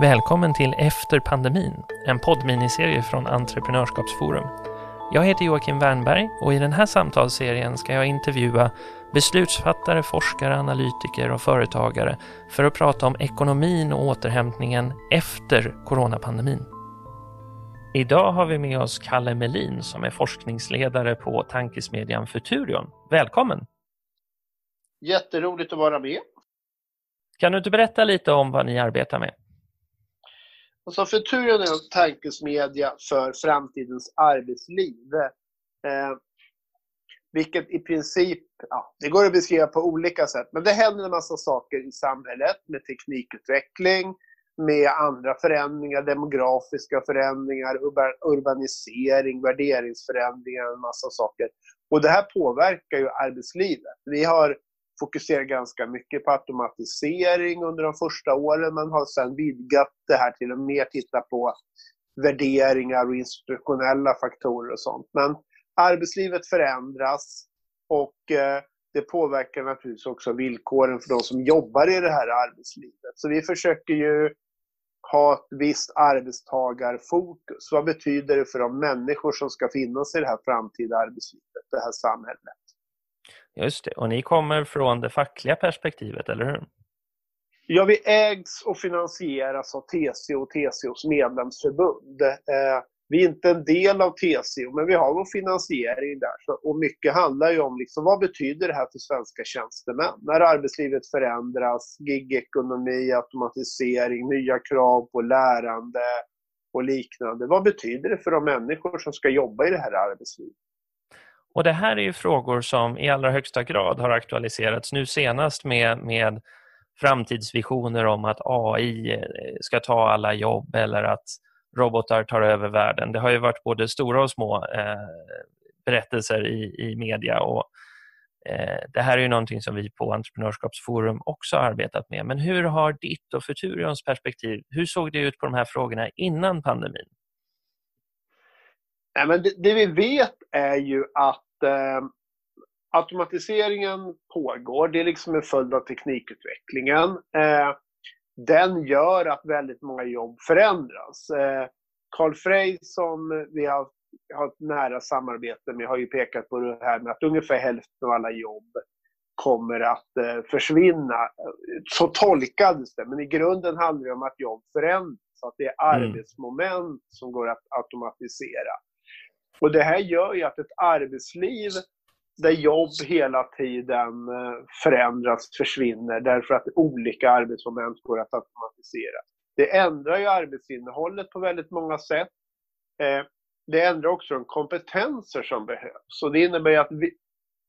Välkommen till Efter pandemin, en poddminiserie från Entreprenörskapsforum. Jag heter Joakim Wernberg och i den här samtalsserien ska jag intervjua beslutsfattare, forskare, analytiker och företagare för att prata om ekonomin och återhämtningen efter coronapandemin. Idag har vi med oss Kalle Melin som är forskningsledare på tankesmedjan Futurion. Välkommen! Jätteroligt att vara med. Kan du inte berätta lite om vad ni arbetar med? Alltså Futurion är en tankesmedja för framtidens arbetsliv. Eh, vilket i princip, ja, det går att beskriva på olika sätt, men det händer en massa saker i samhället med teknikutveckling, med andra förändringar, demografiska förändringar, urbanisering, värderingsförändringar, en massa saker. Och det här påverkar ju arbetslivet. Vi har fokuserar ganska mycket på automatisering under de första åren, men har sedan vidgat det här till att mer titta på värderingar och institutionella faktorer och sånt. Men arbetslivet förändras och eh, det påverkar naturligtvis också villkoren för de som jobbar i det här arbetslivet. Så vi försöker ju ha ett visst arbetstagarfokus. Vad betyder det för de människor som ska finnas i det här framtida arbetslivet, det här samhället? Just det, och ni kommer från det fackliga perspektivet, eller hur? Ja, vi ägs och finansieras av TCO och TCOs medlemsförbund. Eh, vi är inte en del av TCO, men vi har vår finansiering där. och mycket handlar ju om liksom, vad betyder det här för svenska tjänstemän? När arbetslivet förändras, gigekonomi, automatisering, nya krav på lärande och liknande. Vad betyder det för de människor som ska jobba i det här arbetslivet? Och det här är ju frågor som i allra högsta grad har aktualiserats nu senast med, med framtidsvisioner om att AI eh, ska ta alla jobb eller att robotar tar över världen. Det har ju varit både stora och små eh, berättelser i, i media och eh, det här är ju någonting som vi på Entreprenörskapsforum också har arbetat med. Men hur har ditt och Futurions perspektiv, hur såg det ut på de här frågorna innan pandemin? Nej, men det, det vi vet är ju att eh, automatiseringen pågår. Det är liksom en följd av teknikutvecklingen. Eh, den gör att väldigt många jobb förändras. Eh, Carl Frey som vi har, har ett nära samarbete med har ju pekat på det här med att ungefär hälften av alla jobb kommer att eh, försvinna. Så tolkades det, men i grunden handlar det om att jobb förändras. Att det är mm. arbetsmoment som går att automatisera. Och det här gör ju att ett arbetsliv där jobb hela tiden eh, förändras, försvinner därför att olika arbetsmoment går att automatisera. Det ändrar ju arbetsinnehållet på väldigt många sätt. Eh, det ändrar också de kompetenser som behövs. Och det innebär att vi,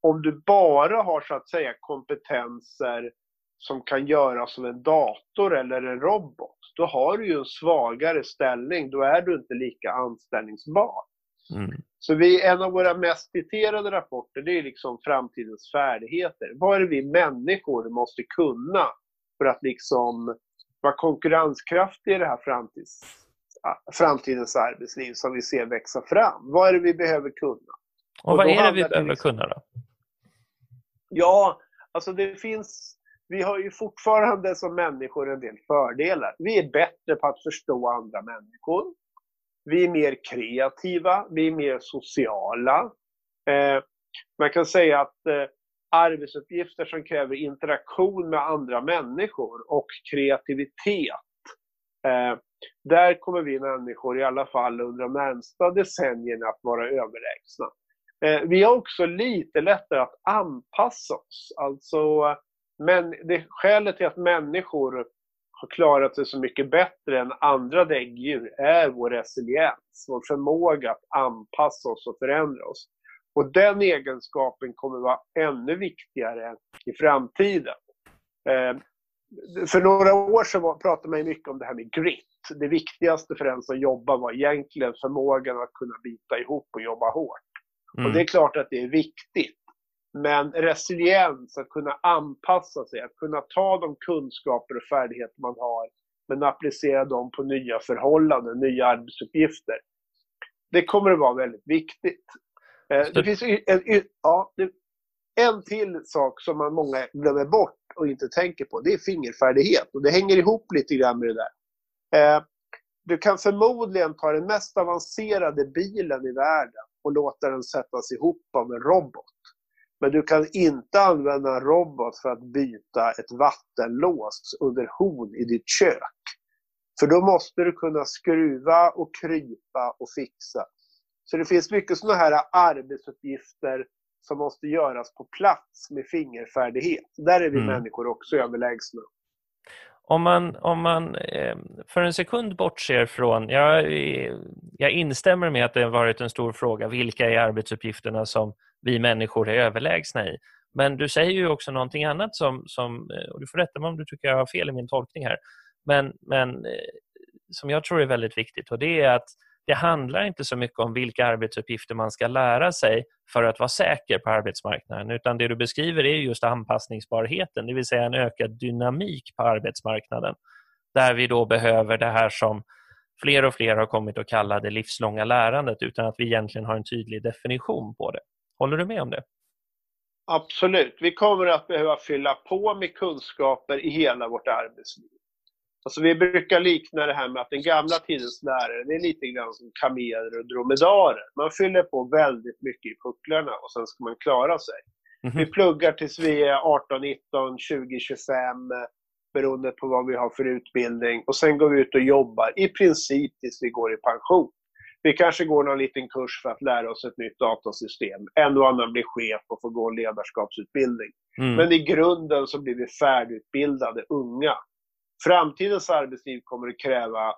om du bara har så att säga kompetenser som kan göras av en dator eller en robot, då har du ju en svagare ställning. Då är du inte lika anställningsbar. Mm. Så vi, en av våra mest citerade rapporter det är liksom framtidens färdigheter. Vad är det vi människor måste kunna för att liksom vara konkurrenskraftiga i det här framtids, framtidens arbetsliv som vi ser växa fram? Vad är det vi behöver kunna? Och, Och vad är det vi behöver liksom, kunna då? Ja, alltså det finns vi har ju fortfarande som människor en del fördelar. Vi är bättre på att förstå andra människor. Vi är mer kreativa, vi är mer sociala. Eh, man kan säga att eh, arbetsuppgifter som kräver interaktion med andra människor och kreativitet. Eh, där kommer vi människor i alla fall under de närmsta decennierna att vara överlägsna. Eh, vi har också lite lättare att anpassa oss. Alltså, eh, men det, skälet till att människor har klarat sig så mycket bättre än andra däggdjur är vår resiliens, vår förmåga att anpassa oss och förändra oss. Och den egenskapen kommer vara ännu viktigare i framtiden. Eh, för några år sedan pratade man mycket om det här med grit. Det viktigaste för den som jobbar var egentligen förmågan att kunna bita ihop och jobba hårt. Mm. Och det är klart att det är viktigt. Men resiliens, att kunna anpassa sig, att kunna ta de kunskaper och färdigheter man har men applicera dem på nya förhållanden, nya arbetsuppgifter. Det kommer att vara väldigt viktigt. Eh, det finns en, ja, en till sak som man många glömmer bort och inte tänker på. Det är fingerfärdighet och det hänger ihop lite grann med det där. Eh, du kan förmodligen ta den mest avancerade bilen i världen och låta den sättas ihop av en robot. Men du kan inte använda en robot för att byta ett vattenlås under hon i ditt kök. För då måste du kunna skruva och krypa och fixa. Så det finns mycket sådana här arbetsuppgifter som måste göras på plats med fingerfärdighet. Där är vi mm. människor också överlägsna. Om man, om man eh, för en sekund bortser från, jag, jag instämmer med att det har varit en stor fråga, vilka är arbetsuppgifterna som vi människor är överlägsna i? Men du säger ju också någonting annat som, som eh, och du får rätta mig om du tycker jag har fel i min tolkning här, men, men eh, som jag tror är väldigt viktigt och det är att det handlar inte så mycket om vilka arbetsuppgifter man ska lära sig för att vara säker på arbetsmarknaden, utan det du beskriver är just anpassningsbarheten, det vill säga en ökad dynamik på arbetsmarknaden, där vi då behöver det här som fler och fler har kommit att kalla det livslånga lärandet utan att vi egentligen har en tydlig definition på det. Håller du med om det? Absolut. Vi kommer att behöva fylla på med kunskaper i hela vårt arbetsliv. Alltså vi brukar likna det här med att den gamla tidens lärare, det är lite grann som kameler och dromedarer. Man fyller på väldigt mycket i pucklarna och sen ska man klara sig. Mm -hmm. Vi pluggar tills vi är 18, 19, 20, 25 beroende på vad vi har för utbildning. Och sen går vi ut och jobbar i princip tills vi går i pension. Vi kanske går någon liten kurs för att lära oss ett nytt datasystem. En och annan blir chef och får gå en ledarskapsutbildning. Mm. Men i grunden så blir vi färdigutbildade unga. Framtidens arbetsliv kommer att kräva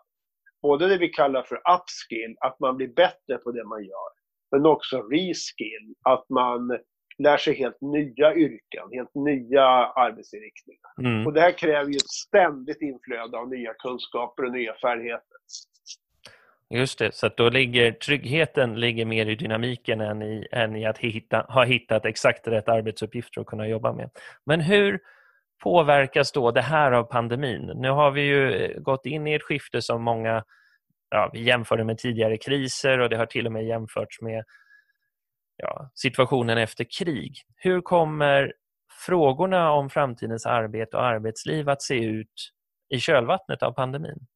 både det vi kallar för upskill, att man blir bättre på det man gör, men också reskill, att man lär sig helt nya yrken, helt nya arbetsinriktningar. Mm. Och det här kräver ju ett ständigt inflöde av nya kunskaper och nya färdigheter. Just det, så då ligger tryggheten ligger mer i dynamiken än i, än i att hitta, ha hittat exakt rätt arbetsuppgifter att kunna jobba med. Men hur påverkas då det här av pandemin? Nu har vi ju eh, gått in i ett skifte som många ja, vi jämförde med tidigare kriser och det har till och med jämförts med ja, situationen efter krig. Hur kommer frågorna om framtidens arbete och arbetsliv att se ut i kölvattnet av pandemin?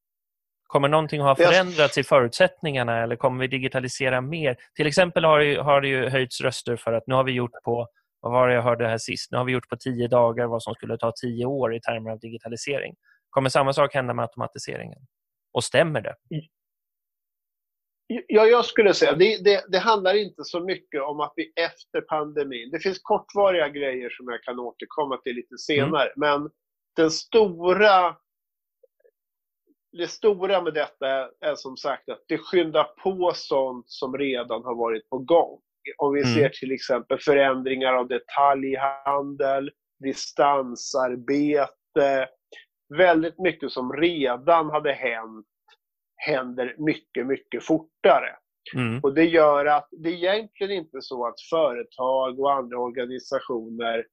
Kommer någonting ha förändrats i förutsättningarna eller kommer vi digitalisera mer? Till exempel har det, har det ju höjts röster för att nu har vi gjort på vad var det jag hörde här sist? Nu har vi gjort på tio dagar vad som skulle ta tio år i termer av digitalisering. Kommer samma sak hända med automatiseringen? Och stämmer det? Ja, jag skulle säga det, det, det handlar inte så mycket om att vi efter pandemin... Det finns kortvariga grejer som jag kan återkomma till lite senare, mm. men den stora det stora med detta är, som sagt att det skyndar på sånt som redan har varit på gång. Om vi mm. ser till exempel förändringar av detaljhandel, distansarbete, väldigt mycket som redan hade hänt händer mycket, mycket fortare. Mm. Och det gör att det är egentligen inte så att företag och andra organisationer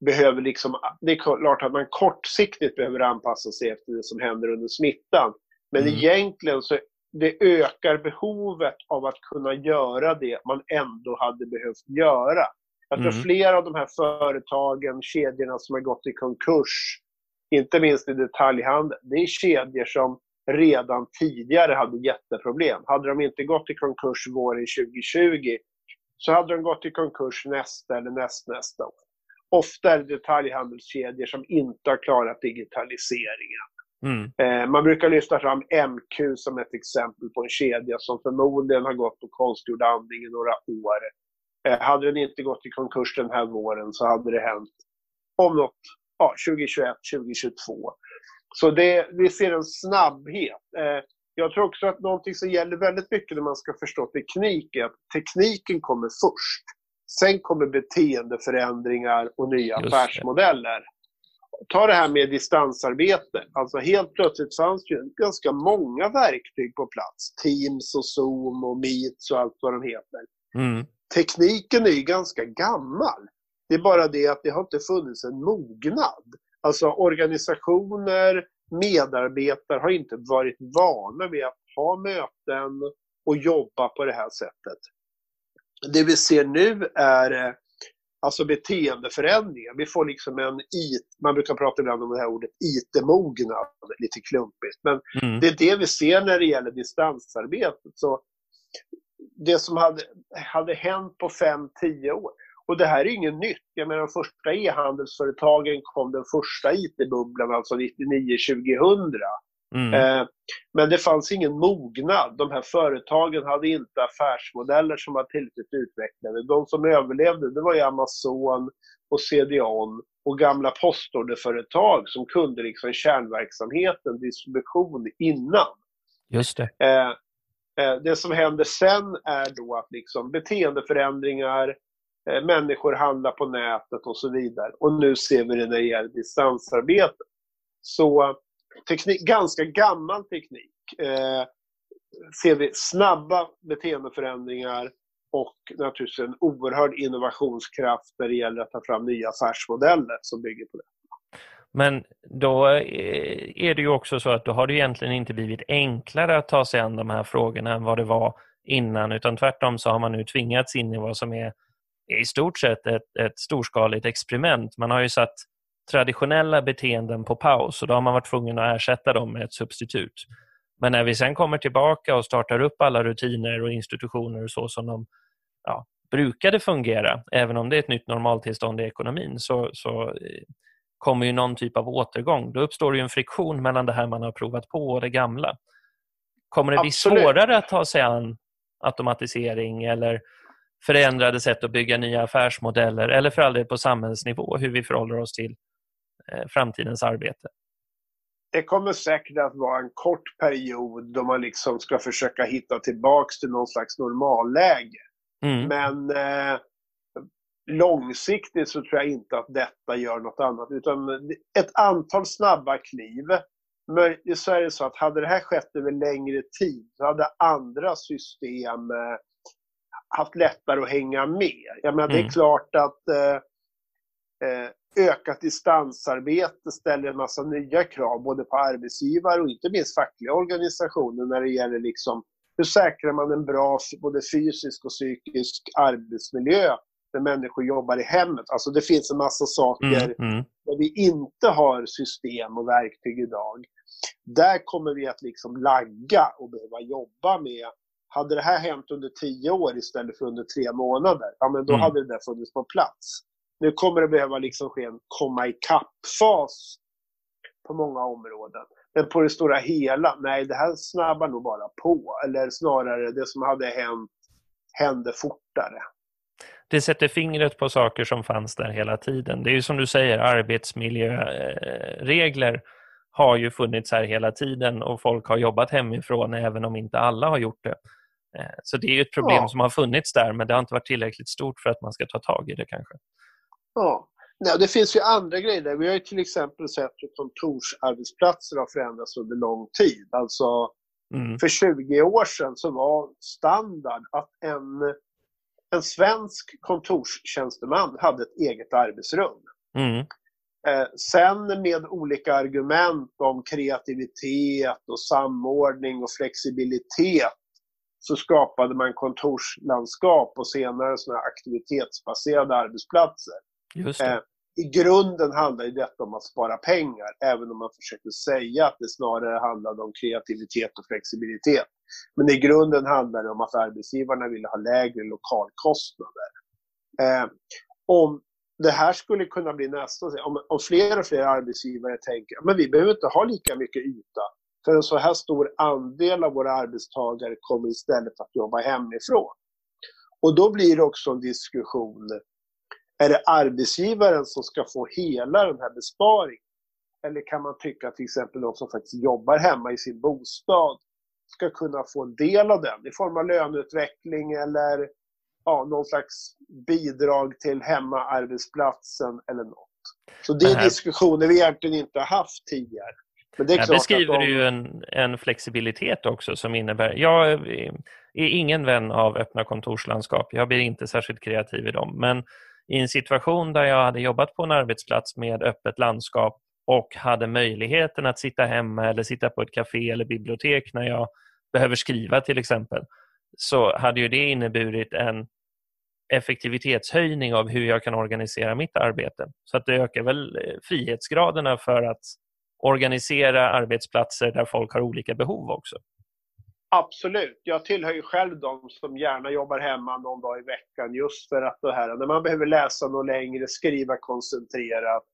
behöver liksom, det är klart att man kortsiktigt behöver anpassa sig efter det som händer under smittan. Men mm. egentligen så det ökar behovet av att kunna göra det man ändå hade behövt göra. Jag tror mm. flera av de här företagen, kedjorna som har gått i konkurs, inte minst i detaljhandeln, det är kedjor som redan tidigare hade jätteproblem. Hade de inte gått i konkurs våren 2020 så hade de gått i konkurs nästa eller nästnästa år. Ofta är det detaljhandelskedjor som inte har klarat digitaliseringen. Mm. Eh, man brukar lyfta fram MQ som ett exempel på en kedja som förmodligen har gått på konstgjord andning i några år. Eh, hade den inte gått i konkurs den här våren så hade det hänt om något, ja, 2021, 2022. Så det, vi ser en snabbhet. Eh, jag tror också att någonting som gäller väldigt mycket när man ska förstå teknik är att tekniken kommer först. Sen kommer beteendeförändringar och nya affärsmodeller ta det här med distansarbete. Alltså helt plötsligt fanns det ganska många verktyg på plats. Teams och Zoom och Meets och allt vad de heter. Mm. Tekniken är ju ganska gammal. Det är bara det att det har inte funnits en mognad. Alltså organisationer, medarbetare har inte varit vana vid att ha möten och jobba på det här sättet. Det vi ser nu är Alltså beteendeförändringar. Vi får liksom en IT, man brukar prata ibland om det här ordet IT-mognad, lite klumpigt. Men mm. det är det vi ser när det gäller distansarbetet. Så det som hade, hade hänt på 5-10 år. Och det här är inget nytt. Jag menar de första e-handelsföretagen kom den första IT-bubblan, alltså 99-2000. Mm. Eh, men det fanns ingen mognad. De här företagen hade inte affärsmodeller som var tillräckligt utvecklade. De som överlevde det var ju Amazon och CDON och gamla postorderföretag som kunde liksom kärnverksamheten, distribution, innan. Just det. Eh, eh, det som händer sen är då att liksom beteendeförändringar, människor handlar på nätet och så vidare. Och nu ser vi det när det gäller distansarbete. Så teknik, ganska gammal teknik eh, ser vi snabba beteendeförändringar och naturligtvis en oerhörd innovationskraft när det gäller att ta fram nya affärsmodeller som bygger på det. Men då eh, är det ju också så att då har det egentligen inte blivit enklare att ta sig an de här frågorna än vad det var innan, utan tvärtom så har man nu tvingats in i vad som är i stort sett ett, ett storskaligt experiment. Man har ju satt traditionella beteenden på paus och då har man varit tvungen att ersätta dem med ett substitut. Men när vi sen kommer tillbaka och startar upp alla rutiner och institutioner och så som de ja, brukade fungera, även om det är ett nytt normaltillstånd i ekonomin, så, så eh, kommer ju någon typ av återgång. Då uppstår det en friktion mellan det här man har provat på och det gamla. Kommer det bli Absolut. svårare att ta sig an automatisering eller förändrade sätt att bygga nya affärsmodeller eller för all del på samhällsnivå, hur vi förhåller oss till framtidens arbete? Det kommer säkert att vara en kort period då man liksom ska försöka hitta tillbaks till någon slags normalläge. Mm. Men eh, långsiktigt så tror jag inte att detta gör något annat. Utan ett antal snabba kliv. Möjligtvis så är det så att hade det här skett över längre tid så hade andra system eh, haft lättare att hänga med. Jag menar, mm. Det är mm. klart att eh, eh ökat distansarbete ställer en massa nya krav både på arbetsgivare och inte minst fackliga organisationer när det gäller liksom hur säkrar man en bra både fysisk och psykisk arbetsmiljö när människor jobbar i hemmet. Alltså det finns en massa saker mm, mm. där vi inte har system och verktyg idag. Där kommer vi att liksom lagga och behöva jobba med hade det här hänt under tio år istället för under tre månader, ja men då mm. hade det där funnits på plats. Nu kommer det behöva liksom ske en komma ikapp-fas på många områden. Men på det stora hela, nej det här snabbar nog bara på. Eller snarare det som hade hänt hände fortare. Det sätter fingret på saker som fanns där hela tiden. Det är ju som du säger, arbetsmiljöregler har ju funnits här hela tiden och folk har jobbat hemifrån även om inte alla har gjort det. Eh, så det är ju ett problem ja. som har funnits där men det har inte varit tillräckligt stort för att man ska ta tag i det kanske. Ja. Nej, det finns ju andra grejer där. Vi har ju till exempel sett hur kontorsarbetsplatser har förändrats under lång tid. Alltså, mm. för 20 år sedan så var standard att en, en svensk kontorstjänsteman hade ett eget arbetsrum. Mm. Eh, sen med olika argument om kreativitet och samordning och flexibilitet så skapade man kontorslandskap och senare såna aktivitetsbaserade arbetsplatser. Eh, I grunden handlar ju detta om att spara pengar, även om man försöker säga att det snarare handlade om kreativitet och flexibilitet. Men i grunden handlar det om att arbetsgivarna ville ha lägre lokalkostnader. Eh, om det här skulle kunna bli nästa om, om fler och fler arbetsgivare tänker att vi behöver inte ha lika mycket yta, för en så här stor andel av våra arbetstagare kommer istället att jobba hemifrån. Och då blir det också en diskussion är det arbetsgivaren som ska få hela den här besparingen? Eller kan man tycka att till exempel de som faktiskt jobbar hemma i sin bostad ska kunna få en del av den i form av löneutveckling eller ja, någon slags bidrag till hemmaarbetsplatsen eller något. Så det är diskussioner vi egentligen inte har haft tidigare. Men det är klart beskriver de... du ju en, en, flexibilitet också som innebär... Jag är ingen vän av öppna kontorslandskap. Jag blir inte särskilt kreativ i dem. Men i en situation där jag hade jobbat på en arbetsplats med öppet landskap och hade möjligheten att sitta hemma eller sitta på ett café eller bibliotek när jag behöver skriva till exempel, så hade ju det inneburit en effektivitetshöjning av hur jag kan organisera mitt arbete. Så att det ökar väl eh, frihetsgraderna för att organisera arbetsplatser där folk har olika behov också. Absolut. Jag tillhör ju själv de som gärna jobbar hemma någon dag i veckan just för att det här, när man behöver läsa något längre, skriva koncentrerat.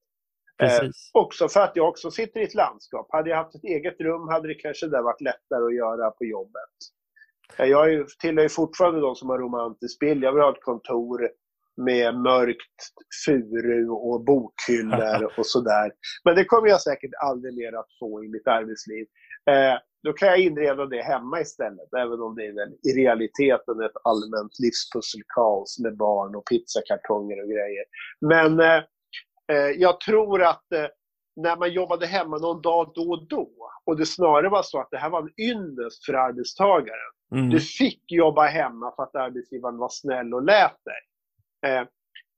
Eh, också för att jag också sitter i ett landskap. Hade jag haft ett eget rum hade det kanske där varit lättare att göra på jobbet. Eh, jag är, tillhör ju fortfarande de som har romantisk bild. Jag vill ha ett kontor med mörkt furu och bokhyllor och sådär. Men det kommer jag säkert aldrig mer att få i mitt arbetsliv. Eh, då kan jag inreda det hemma istället, även om det är väl i realiteten ett allmänt livspusselkaos med barn och pizzakartonger och grejer. Men eh, eh, jag tror att eh, när man jobbade hemma någon dag då och då, och det snarare var så att det här var en ynnest för arbetstagaren. Mm. Du fick jobba hemma för att arbetsgivaren var snäll och lät dig. Eh,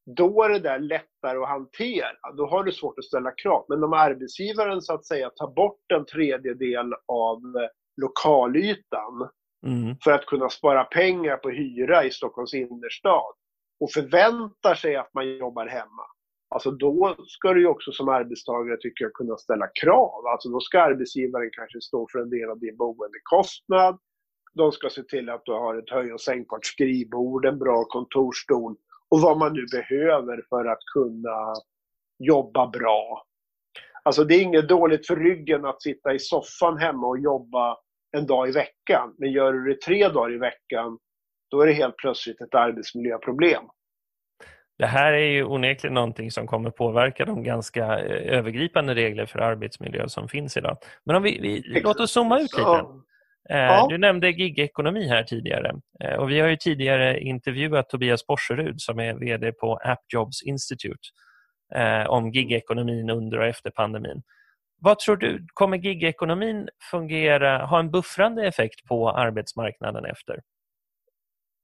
då är det där lättare att hantera. Då har du svårt att ställa krav. Men om arbetsgivaren så att säga tar bort en tredjedel av eh, lokalytan mm. för att kunna spara pengar på hyra i Stockholms innerstad och förväntar sig att man jobbar hemma. Alltså då ska du ju också som arbetstagare tycker jag kunna ställa krav. Alltså då ska arbetsgivaren kanske stå för en del av din boendekostnad. De ska se till att du har ett höj och sänkbart skrivbord, en bra kontorsstol och vad man nu behöver för att kunna jobba bra. Alltså det är inget dåligt för ryggen att sitta i soffan hemma och jobba en dag i veckan. Men gör du det tre dagar i veckan, då är det helt plötsligt ett arbetsmiljöproblem. Det här är ju onekligen någonting som kommer påverka de ganska eh, övergripande regler för arbetsmiljö som finns idag. Men om vi, vi låt oss zooma ut lite. Eh, ja. Du nämnde gigekonomi här tidigare eh, och vi har ju tidigare intervjuat Tobias Borserud som är VD på App Jobs Institute eh, om gigekonomin under och efter pandemin. Vad tror du, kommer gigekonomin fungera, ha en buffrande effekt på arbetsmarknaden efter?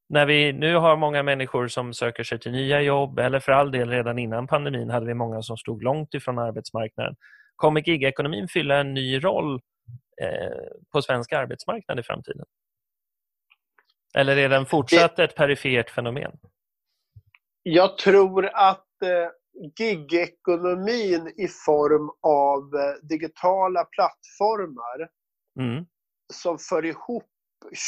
När vi nu har många människor som söker sig till nya jobb eller för all del redan innan pandemin hade vi många som stod långt ifrån arbetsmarknaden. Kommer gigekonomin fylla en ny roll Eh, på svensk arbetsmarknad i framtiden? Eller är den fortsatt ett perifert fenomen? Jag tror att eh, gigekonomin i form av eh, digitala plattformar mm. som för ihop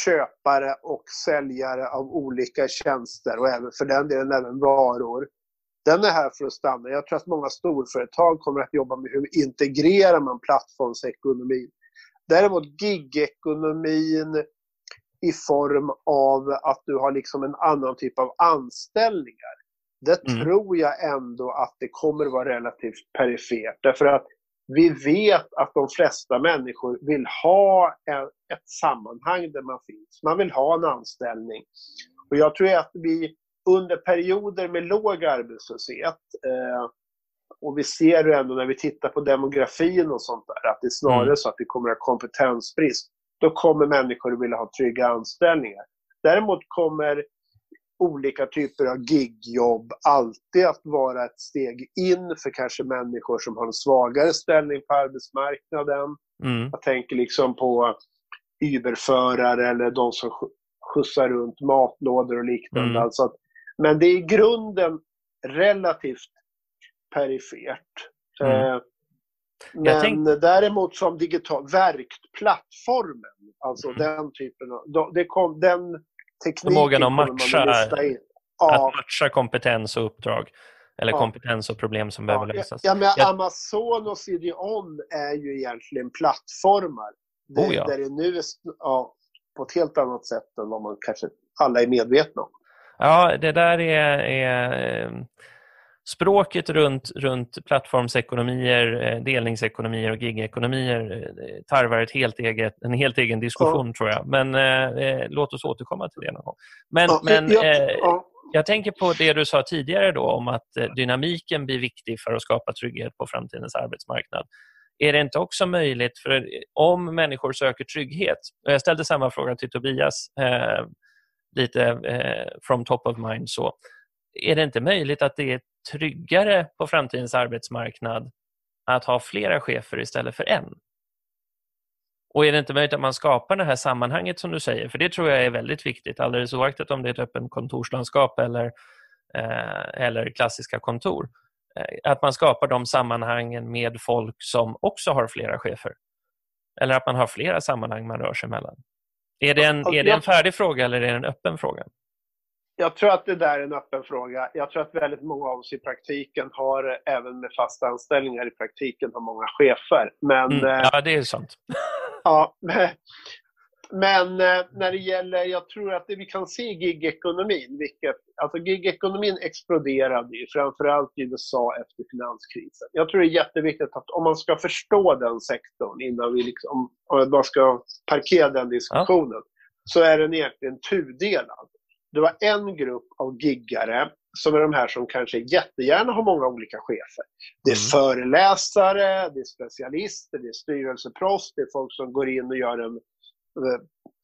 köpare och säljare av olika tjänster och även för den delen även varor. Den är här för att stanna. Jag tror att många storföretag kommer att jobba med hur integrerar man plattformsekonomin Däremot gigekonomin i form av att du har liksom en annan typ av anställningar. Det mm. tror jag ändå att det kommer vara relativt perifert. Därför att vi vet att de flesta människor vill ha ett sammanhang där man finns. Man vill ha en anställning. Och jag tror att vi under perioder med låg arbetslöshet eh, och vi ser ju ändå när vi tittar på demografin och sånt där att det är snarare mm. så att vi kommer att ha kompetensbrist. Då kommer människor att vilja ha trygga anställningar. Däremot kommer olika typer av gigjobb alltid att vara ett steg in för kanske människor som har en svagare ställning på arbetsmarknaden. Mm. Jag tänker liksom på Uberförare eller de som skjutsar runt matlådor och liknande. Mm. Alltså att, men det är i grunden relativt perifert. Mm. Eh, men tänk... däremot som digital verkplattformen, alltså mm. den typen av... Det kom, den tekniken Förmågan att matcha, ja. att matcha kompetens och uppdrag. Eller ja. kompetens och problem som behöver lösas. Ja, men Jag... Amazon och CDON är ju egentligen plattformar. Det, oh, ja. Där det nu är ja, på ett helt annat sätt än vad man kanske alla är medvetna om. Ja, det där är, är eh, språket runt, runt plattformsekonomier, eh, delningsekonomier och gigekonomier eh, tarvar ett helt eget, en helt egen diskussion ja. tror jag. Men eh, eh, låt oss återkomma till det någon gång. Men, ja, men eh, ja. jag tänker på det du sa tidigare då om att dynamiken blir viktig för att skapa trygghet på framtidens arbetsmarknad. Är det inte också möjligt, för om människor söker trygghet, och jag ställde samma fråga till Tobias, eh, lite eh, from top of mind så, är det inte möjligt att det är tryggare på framtidens arbetsmarknad att ha flera chefer istället för en? Och är det inte möjligt att man skapar det här sammanhanget som du säger? För det tror jag är väldigt viktigt, alldeles oaktat om det är ett öppet kontorslandskap eller eh, eller klassiska kontor. Eh, att man skapar de sammanhangen med folk som också har flera chefer. Eller att man har flera sammanhang man rör sig mellan. Är det en, är det en färdig fråga eller är det en öppen fråga? Jag tror att det där är en öppen fråga. Jag tror att väldigt många av oss i praktiken har, även med fasta anställningar i praktiken, har många chefer. Men, mm, ja, det är sant. ja, men eh, när det gäller, jag tror att det vi kan se i gigekonomin, vilket, alltså gigekonomin exploderade ju framförallt i USA efter finanskrisen. Jag tror det är jätteviktigt att om man ska förstå den sektorn innan vi liksom, om man ska parkera den diskussionen, ja. så är den egentligen tudelad. Det var en grupp av giggare som är de här som kanske jättegärna har många olika chefer. Det är mm. föreläsare, det är specialister, det är styrelseproffs, det är folk som går in och gör en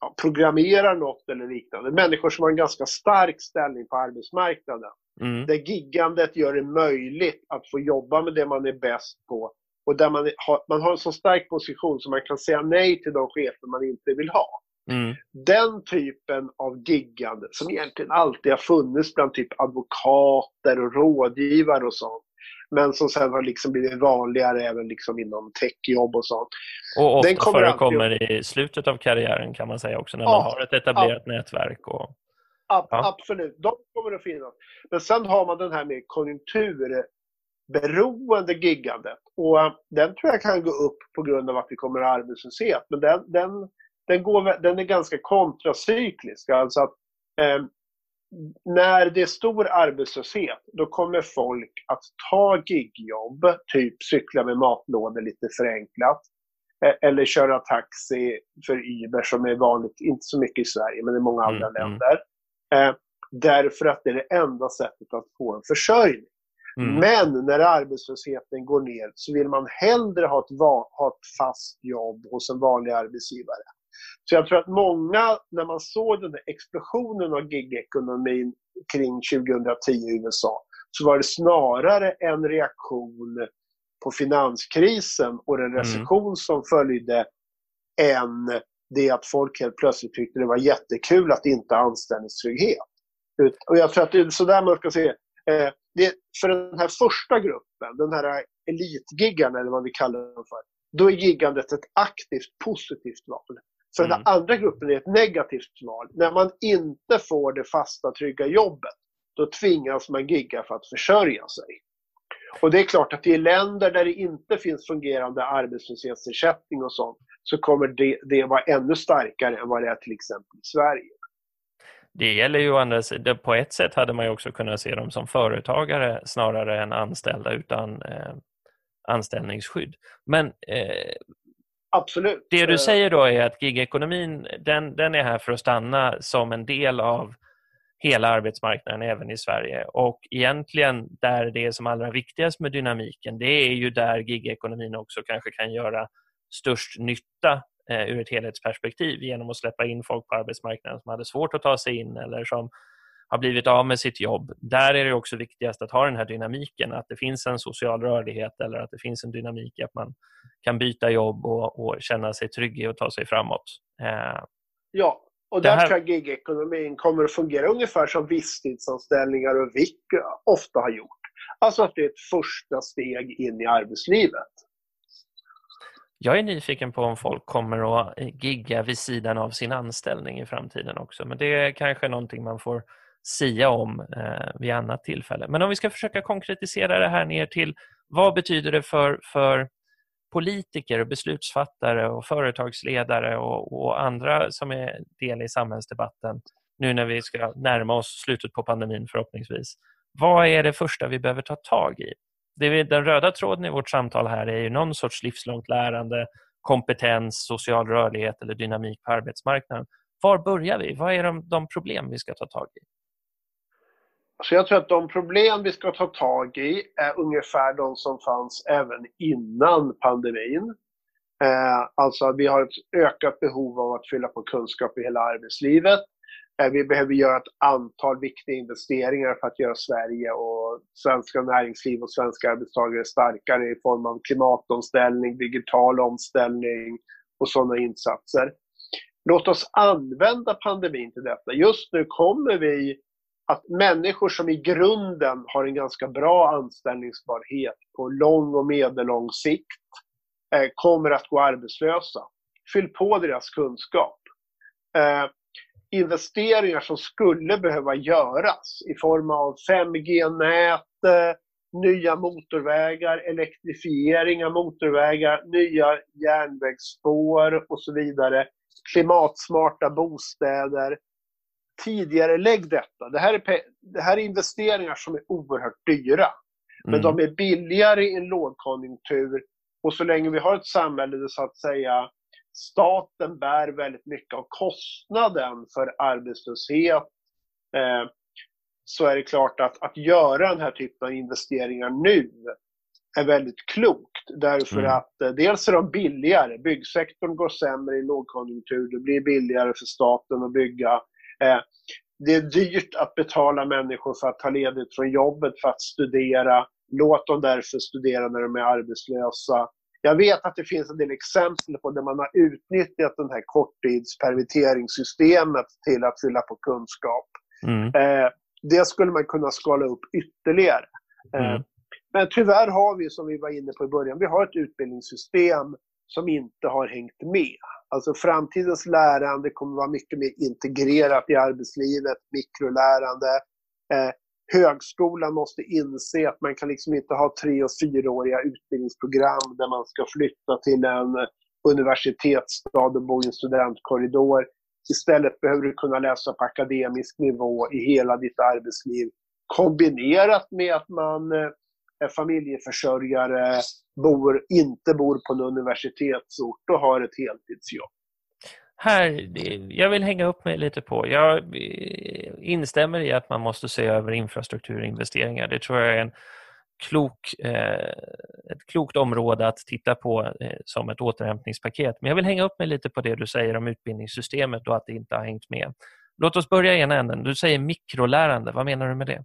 ja, programmerar något eller liknande. Människor som har en ganska stark ställning på arbetsmarknaden. Mm. Där giggandet gör det möjligt att få jobba med det man är bäst på och där man har, man har en så stark position så man kan säga nej till de chefer man inte vill ha. Mm. Den typen av giggande som egentligen alltid har funnits bland typ advokater och rådgivare och sånt men som sen har liksom blivit vanligare även liksom inom techjobb och sånt. Och ofta Den kommer förekommer alltid... i slutet av karriären kan man säga också, när ja, man har ett etablerat ja. nätverk. Och... Ja. Absolut, de kommer att finnas. Men sen har man den här med konjunkturberoende giggandet. Och eh, den tror jag kan gå upp på grund av att vi kommer att ha arbetslöshet. Men den, den, den, går, den är ganska kontracyklisk. Alltså att, eh, när det är stor arbetslöshet, då kommer folk att ta gigjobb, typ cykla med matlådor lite förenklat. Eh, eller köra taxi för Uber som är vanligt, inte så mycket i Sverige, men i många andra mm, mm. länder. Mm. därför att det är det enda sättet att få en försörjning. Mm. Men när arbetslösheten går ner så vill man hellre ha ett, ha ett fast jobb hos en vanlig arbetsgivare. Så jag tror att många, när man såg den där explosionen av gigekonomin kring 2010 i USA, så var det snarare en reaktion på finanskrisen och den mm. recession mm. som följde än det att folk helt plötsligt tyckte det var jättekul att inte ha anställningstrygghet. Och jag tror att det är sådär man ska se eh, det. För den här första gruppen, den här elitgiggarna eller vad vi kallar dem för, då är giggandet ett aktivt positivt val. För mm. den andra gruppen är ett negativt val. När man inte får det fasta, trygga jobbet, då tvingas man gigga för att försörja sig. Och det är klart att i länder där det inte finns fungerande arbetslöshetsersättning och sånt, så kommer det, det vara ännu starkare än vad det är till exempel i Sverige. Det gäller ju andra på ett sätt hade man ju också kunnat se dem som företagare snarare än anställda utan eh, anställningsskydd. Men eh, Absolut. Det du säger då är att gigekonomin den, den är här för att stanna som en del av hela arbetsmarknaden även i Sverige. Och egentligen där det är som allra viktigast med dynamiken, det är ju där gigekonomin också kanske kan göra störst nytta eh, ur ett helhetsperspektiv genom att släppa in folk på arbetsmarknaden som hade svårt att ta sig in eller som har blivit av med sitt jobb. Där är det också viktigast att ha den här dynamiken, att det finns en social rörlighet eller att det finns en dynamik att man kan byta jobb och, och känna sig trygg i att ta sig framåt. Eh, ja, och där här... tror jag gigekonomin kommer att fungera ungefär som visstidsanställningar och VIK ofta har gjort. Alltså att det är ett första steg in i arbetslivet. Jag är nyfiken på om folk kommer att gigga vid sidan av sin anställning i framtiden också, men det är kanske någonting man får sia om eh, vid annat tillfälle. Men om vi ska försöka konkretisera det här ner till vad betyder det för, för politiker och beslutsfattare och företagsledare och, och, andra som är del i samhällsdebatten nu när vi ska närma oss slutet på pandemin förhoppningsvis. Vad är det första vi behöver ta tag i? Det, den röda tråden i vårt samtal här är ju någon sorts livslångt lärande, kompetens, social rörlighet eller dynamik på arbetsmarknaden. Var börjar vi? Vad är de, de problem vi ska ta tag i? Så jag tror att de problem vi ska ta tag i är ungefär de som fanns även innan pandemin. Eh, alltså vi har ett ökat behov av att fylla på kunskap i hela arbetslivet. Eh, vi behöver göra ett antal viktiga investeringar för att göra Sverige och svenska näringsliv och svenska arbetstagare starkare i form av klimatomställning, digital omställning och sådana insatser. Låt oss använda pandemin till detta. Just nu kommer vi att människor som i grunden har en ganska bra anställningsbarhet på lång och medellång sikt eh, kommer att gå arbetslösa. Fyll på deras kunskap. Eh, investeringar som skulle behöva göras i form av 5G-nät, eh, nya motorvägar, elektrifiering av motorvägar, nya järnvägsspår och så vidare. Klimatsmarta bostäder. Tidigare lägg detta. Det här, är, det här är investeringar som är oerhört dyra. Men mm. de är billigare i en lågkonjunktur. Och så länge vi har ett samhälle där så att säga staten bär väldigt mycket av kostnaden för arbetslöshet eh, så är det klart att, att göra den här typen av investeringar nu är väldigt klokt. Därför mm. att eh, dels är de billigare. Byggsektorn går sämre i lågkonjunktur. Det blir billigare för staten att bygga. Eh, det är dyrt att betala människor för att ta ledigt från jobbet för att studera. Låt dem därför studera när de är arbetslösa. Jag vet att det finns en del exempel på där man har utnyttjat det här korttidspermitteringssystemet till att fylla på kunskap. Mm. Eh, det skulle man kunna skala upp ytterligare. Eh, mm. Men tyvärr har vi, som vi var inne på i början, vi har ett utbildningssystem som inte har hängt med. Alltså framtidens lärande kommer vara mycket mer integrerat i arbetslivet, mikrolärande. Eh, högskolan måste inse att man kan liksom inte ha tre och fyraåriga utbildningsprogram där man ska flytta till en universitetsstad och bo i en studentkorridor. Istället behöver du kunna läsa på akademisk nivå i hela ditt arbetsliv. Kombinerat med att man eh, är familjeförsörjare, bor, inte bor på en universitetsort och har ett heltidsjobb. Här, jag vill hänga upp mig lite på, jag eh, instämmer i att man måste se över infrastrukturinvesteringar. Det tror jag är en klok, eh, ett klokt område att titta på som ett återhämtningspaket. Men jag vill hänga upp mig lite på det du säger om utbildningssystemet och att det inte har hängt med. Låt oss börja i ena änden. Du säger mikrolärande. Vad menar du med det?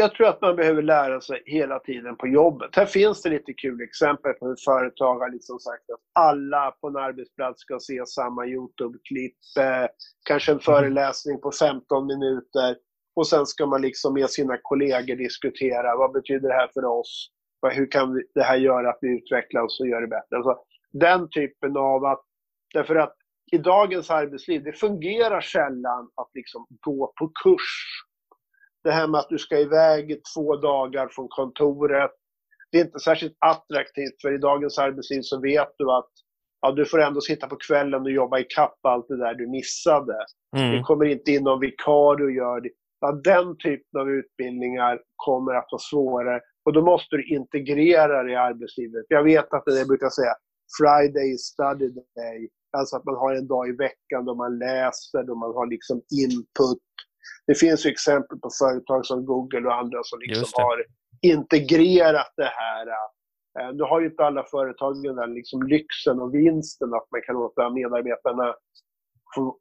Jag tror att man behöver lära sig hela tiden på jobbet. Här finns det lite kul exempel på hur företag har liksom sagt att alla på en arbetsplats ska se samma YouTube-klipp, eh, kanske en mm. föreläsning på 15 minuter och sen ska man liksom med sina kollegor diskutera vad betyder det här för oss? Hur kan det här göra att vi utvecklar oss och gör det bättre? Alltså, den typen av att, därför att i dagens arbetsliv, det fungerar sällan att liksom gå på kurs. Det här med att du ska iväg två dagar från kontoret, det är inte särskilt attraktivt för i dagens arbetsliv så vet du att ja, du får ändå sitta på kvällen och jobba i kapp allt det där du missade. Mm. Det kommer inte in någon vikarie och gör det. Ja, den typen av utbildningar kommer att vara svårare och då måste du integrera det i arbetslivet. Jag vet att det är det jag brukar säga, Friday is study day. Alltså att man har en dag i veckan då man läser, då man har liksom input. Det finns ju exempel på företag som Google och andra som liksom har integrerat det här. Eh, nu har ju inte alla företag den liksom lyxen och vinsten att man kan låta medarbetarna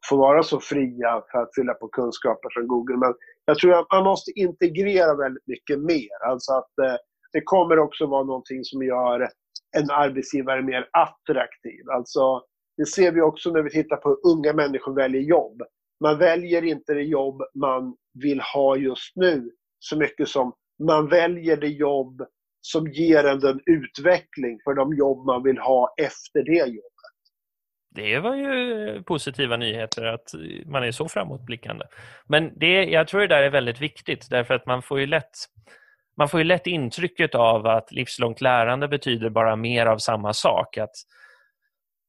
få, vara så fria för att fylla på kunskaper som Google. Men jag tror att man måste integrera väldigt mycket mer. Alltså att eh, det kommer också vara någonting som gör en arbetsgivare mer attraktiv. Alltså, det ser vi också när vi tittar på hur unga människor väljer jobb. Man väljer inte det jobb man vill ha just nu så mycket som man väljer det jobb som ger en den utveckling för de jobb man vill ha efter det jobbet det var ju positiva nyheter att man är så framåtblickande. Men det, jag tror det där är väldigt viktigt därför att man får ju lätt man får ju lätt intrycket av att livslångt lärande betyder bara mer av samma sak. Att,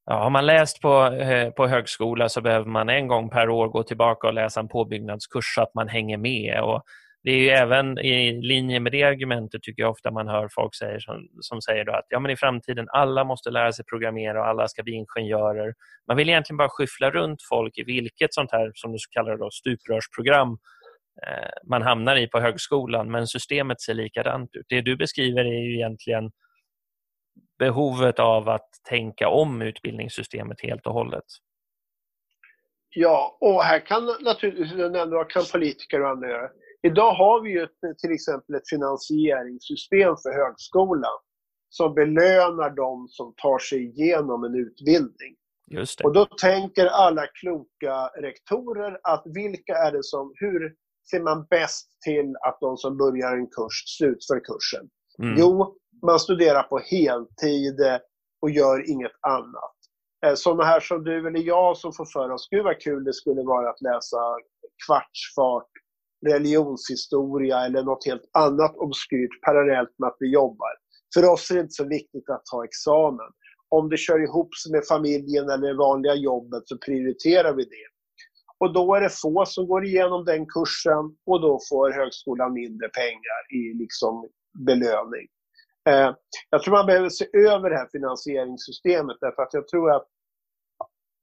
ja, har man läst på, eh, på högskola så behöver man en gång per år gå tillbaka och läsa en påbyggnadskurs så att man hänger med. Och det är ju även i linje med det argumentet tycker jag ofta man hör folk säger som, som säger då att ja, men i framtiden alla måste lära sig programmera och alla ska bli ingenjörer. Man vill egentligen bara skyffla runt folk i vilket sånt här, som du kallar det, då, stuprörsprogram eh, man hamnar i på högskolan, men systemet ser likadant ut. Det du beskriver är ju egentligen behovet av att tänka om utbildningssystemet helt och hållet. Ja, och här kan naturligtvis, kan politiker och andra göra. Idag har vi ju till exempel ett finansieringssystem för högskolan som belönar de som tar sig igenom en utbildning. Och då tänker alla kloka rektorer att vilka är det som, hur, ser man bäst till att de som börjar en kurs slutför kursen? Mm. Jo, man studerar på heltid eh, och gör inget annat. Eh, Sådana här som du eller jag som får för oss, gud vad kul det skulle vara att läsa kvartsfart, religionshistoria eller något helt annat obskyrt parallellt med att vi jobbar. För oss är det inte så viktigt att ta examen. Om det kör ihop sig med familjen eller det vanliga jobbet så prioriterar vi det. Och då är det få som går igenom den kursen och då får högskolan mindre pengar i liksom belöning. Eh, jag tror man behöver se över det här finansieringssystemet därför att jag tror att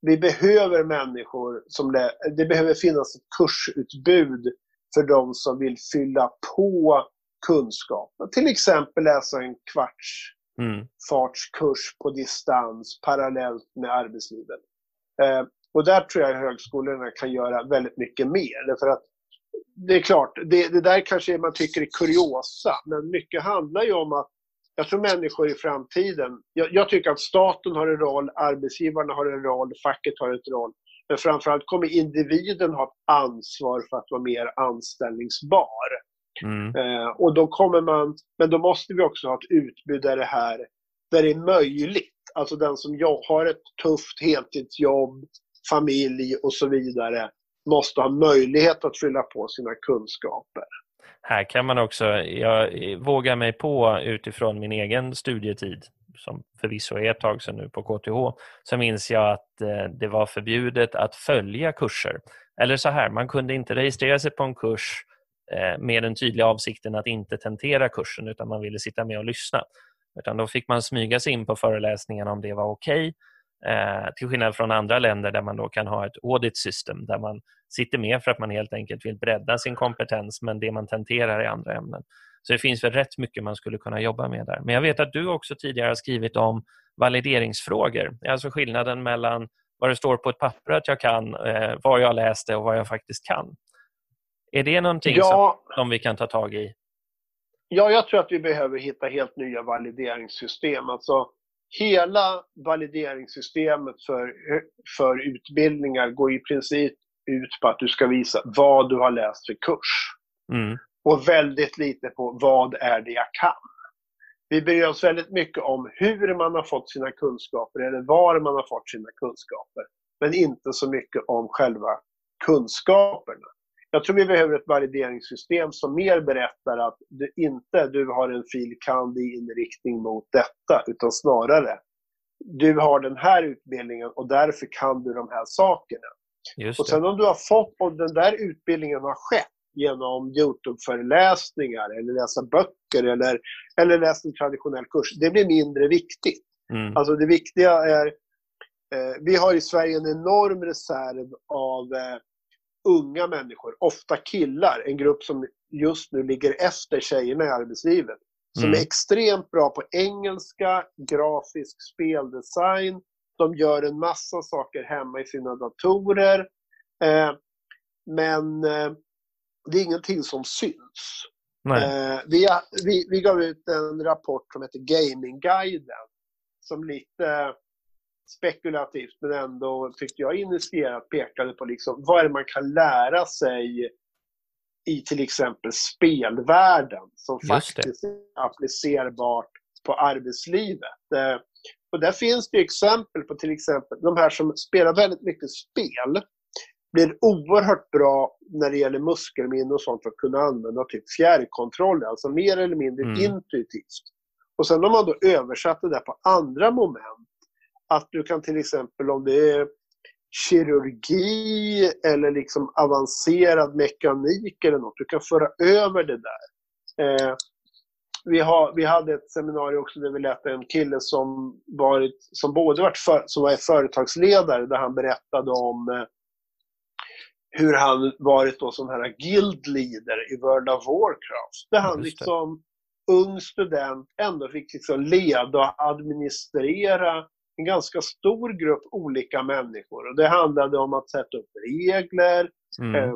vi behöver människor som... Det behöver finnas ett kursutbud för de som vill fylla på kunskap. Till exempel läsa en kvartsfartskurs mm. på distans parallellt med arbetslivet. Eh, och där tror jag högskolorna kan göra väldigt mycket mer. Därför att det är klart, det, det där kanske man tycker är kuriosa, men mycket handlar ju om att jag tror människor i framtiden, jag, jag, tycker att staten har en roll, arbetsgivarna har en roll, facket har en roll. Men framförallt kommer individen ha ett ansvar för att vara mer anställningsbar. Mm. Eh, och då kommer man, men då måste vi också ha ett utbud där det här, där det är möjligt. Alltså den som har ett tufft heltidsjobb, familj och så vidare måste ha möjlighet att fylla på sina kunskaper. Här kan man också, jag vågar mig på utifrån min egen studietid, som förvisso är ett tag sedan nu på KTH, så minns jag att eh, det var förbjudet att följa kurser. Eller så här, man kunde inte registrera sig på en kurs eh, med den tydliga avsikten att inte tentera kursen utan man ville sitta med och lyssna. Utan då fick man smyga sig in på föreläsningarna om det var okej. Okay. Eh, till skillnad från andra länder där man då kan ha ett audit system där man sitter med för att man helt enkelt vill bredda sin kompetens men det man tenterar i andra ämnen. Så det finns väl rätt mycket man skulle kunna jobba med där. Men jag vet att du också tidigare har skrivit om valideringsfrågor. Alltså skillnaden mellan vad det står på ett papper att jag kan, eh, vad jag läste och vad jag faktiskt kan. Är det någonting ja, som, som vi kan ta tag i? Ja, jag tror att vi behöver hitta helt nya valideringssystem. Alltså, hela valideringssystemet för, för utbildningar går i princip ut på att du ska visa vad du har läst för kurs. Mm. Och väldigt lite på vad är det jag kan. Vi bryr oss väldigt mycket om hur man har fått sina kunskaper eller var man har fått sina kunskaper. Men inte så mycket om själva kunskaperna. Jag tror vi behöver ett valideringssystem som mer berättar att du inte du har en fil. kand. inriktning mot detta, utan snarare du har den här utbildningen och därför kan du de här sakerna. Och sen om du har fått, om den där utbildningen har skett genom Youtube-föreläsningar eller läsa böcker eller, eller läsa en traditionell kurs, det blir mindre viktigt. Mm. Alltså det viktiga är, eh, vi har i Sverige en enorm reserv av eh, unga människor, ofta killar, en grupp som just nu ligger efter tjejerna i arbetslivet. Som mm. är extremt bra på engelska, grafisk speldesign, de gör en massa saker hemma i sina datorer. Eh, men eh, det är ingenting som syns. Eh, vi, vi, vi gav ut en rapport som heter Gamingguiden. Som lite spekulativt men ändå tyckte jag initierat pekade på liksom, vad är det man kan lära sig i till exempel spelvärlden som faktiskt är applicerbart på arbetslivet. Eh, och där finns det exempel på till exempel de här som spelar väldigt mycket spel blir oerhört bra när det gäller muskelminne och sånt för att kunna använda typ fjärrkontroll, alltså mer eller mindre mm. intuitivt. Och sen om man då översatt det där på andra moment, att du kan till exempel om det är kirurgi eller liksom avancerad mekanik eller något, du kan föra över det där. Eh, vi, har, vi hade ett seminarium också där vi lät en kille som, varit, som både varit för, som var företagsledare där han berättade om eh, hur han varit då som här guild leader i World of Warcraft. Där han liksom, ung student, ändå fick liksom leda och administrera en ganska stor grupp olika människor. Och det handlade om att sätta upp regler, mm. eh,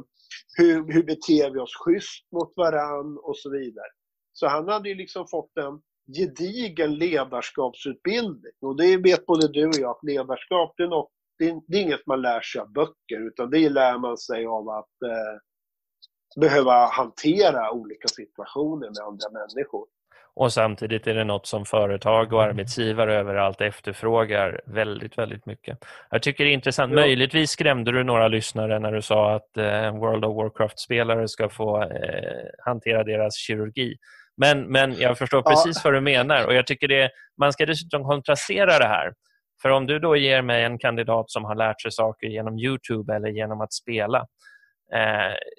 hur, hur beter vi oss schysst mot varann och så vidare. Så han hade ju liksom fått en gedigen ledarskapsutbildning. Och det vet både du och jag att ledarskap det är, något, det är, inget man lär sig av böcker utan det lär man sig av att, eh, behöva hantera olika situationer med andra människor. Och samtidigt är det något som företag och arbetsgivare överallt efterfrågar väldigt, väldigt mycket. Jag tycker det är intressant. Ja. Möjligtvis skrämde du några lyssnare när du sa att eh, World of Warcraft-spelare ska få eh, hantera deras kirurgi. Men, men jag förstår precis ja. vad du menar och jag tycker det, man ska dessutom kontrastera det här. För om du då ger mig en kandidat som har lärt sig saker genom Youtube eller genom att spela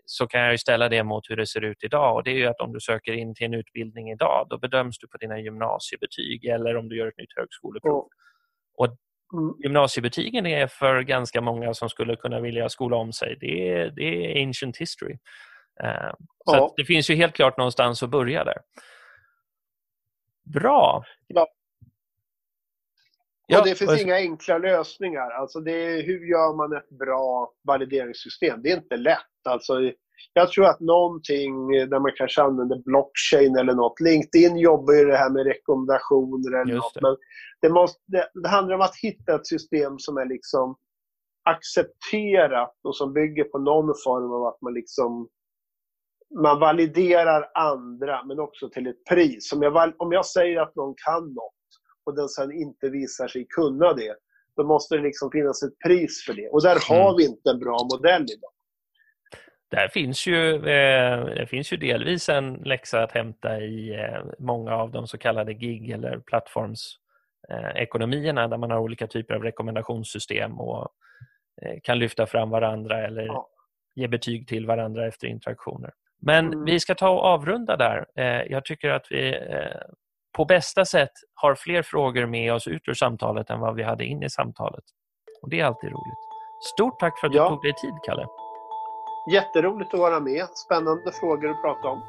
så kan jag ställa det mot hur det ser ut idag. Och Det är ju att om du söker in till en utbildning idag då bedöms du på dina gymnasiebetyg eller om du gör ett nytt högskoleprov. Och mm. Gymnasiebetygen är för ganska många som skulle kunna vilja skola om sig. Det är, det är ancient history. Eh, så det finns ju helt klart någonstans att börja där. Bra. Ja. Och det finns och... inga enkla lösningar. Alltså det är, hur gör man ett bra valideringssystem? Det är inte lätt. Alltså, jag tror att någonting där man kanske använder blockchain eller något. LinkedIn jobbar ju det här med rekommendationer eller något. Det. Men det, måste, det, det handlar om att hitta ett system som är liksom accepterat och som bygger på någon form av att man liksom man validerar andra men också till ett pris. Om jag, om jag säger att någon kan något och den sen inte visar sig kunna det, då måste det liksom finnas ett pris för det. Och där har mm. vi inte en bra modell idag. Där finns ju, eh, det finns ju delvis en läxa att hämta i eh, många av de så kallade gig eller plattformsekonomierna där man har olika typer av rekommendationssystem och eh, kan lyfta fram varandra eller ja. ge betyg till varandra efter interaktioner. Men mm. vi ska ta och avrunda där. Jag tycker att vi på bästa sätt har fler frågor med oss ut ur samtalet än vad vi hade in i samtalet. Och Det är alltid roligt. Stort tack för att du ja. tog dig tid, Kalle. Jätteroligt att vara med. Spännande frågor att prata om.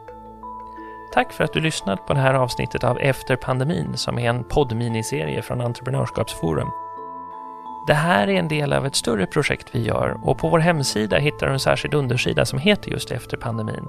Tack för att du lyssnat på det här avsnittet av Efter pandemin som är en poddminiserie från Entreprenörskapsforum. Det här är en del av ett större projekt vi gör och på vår hemsida hittar du en särskild undersida som heter just Efter pandemin.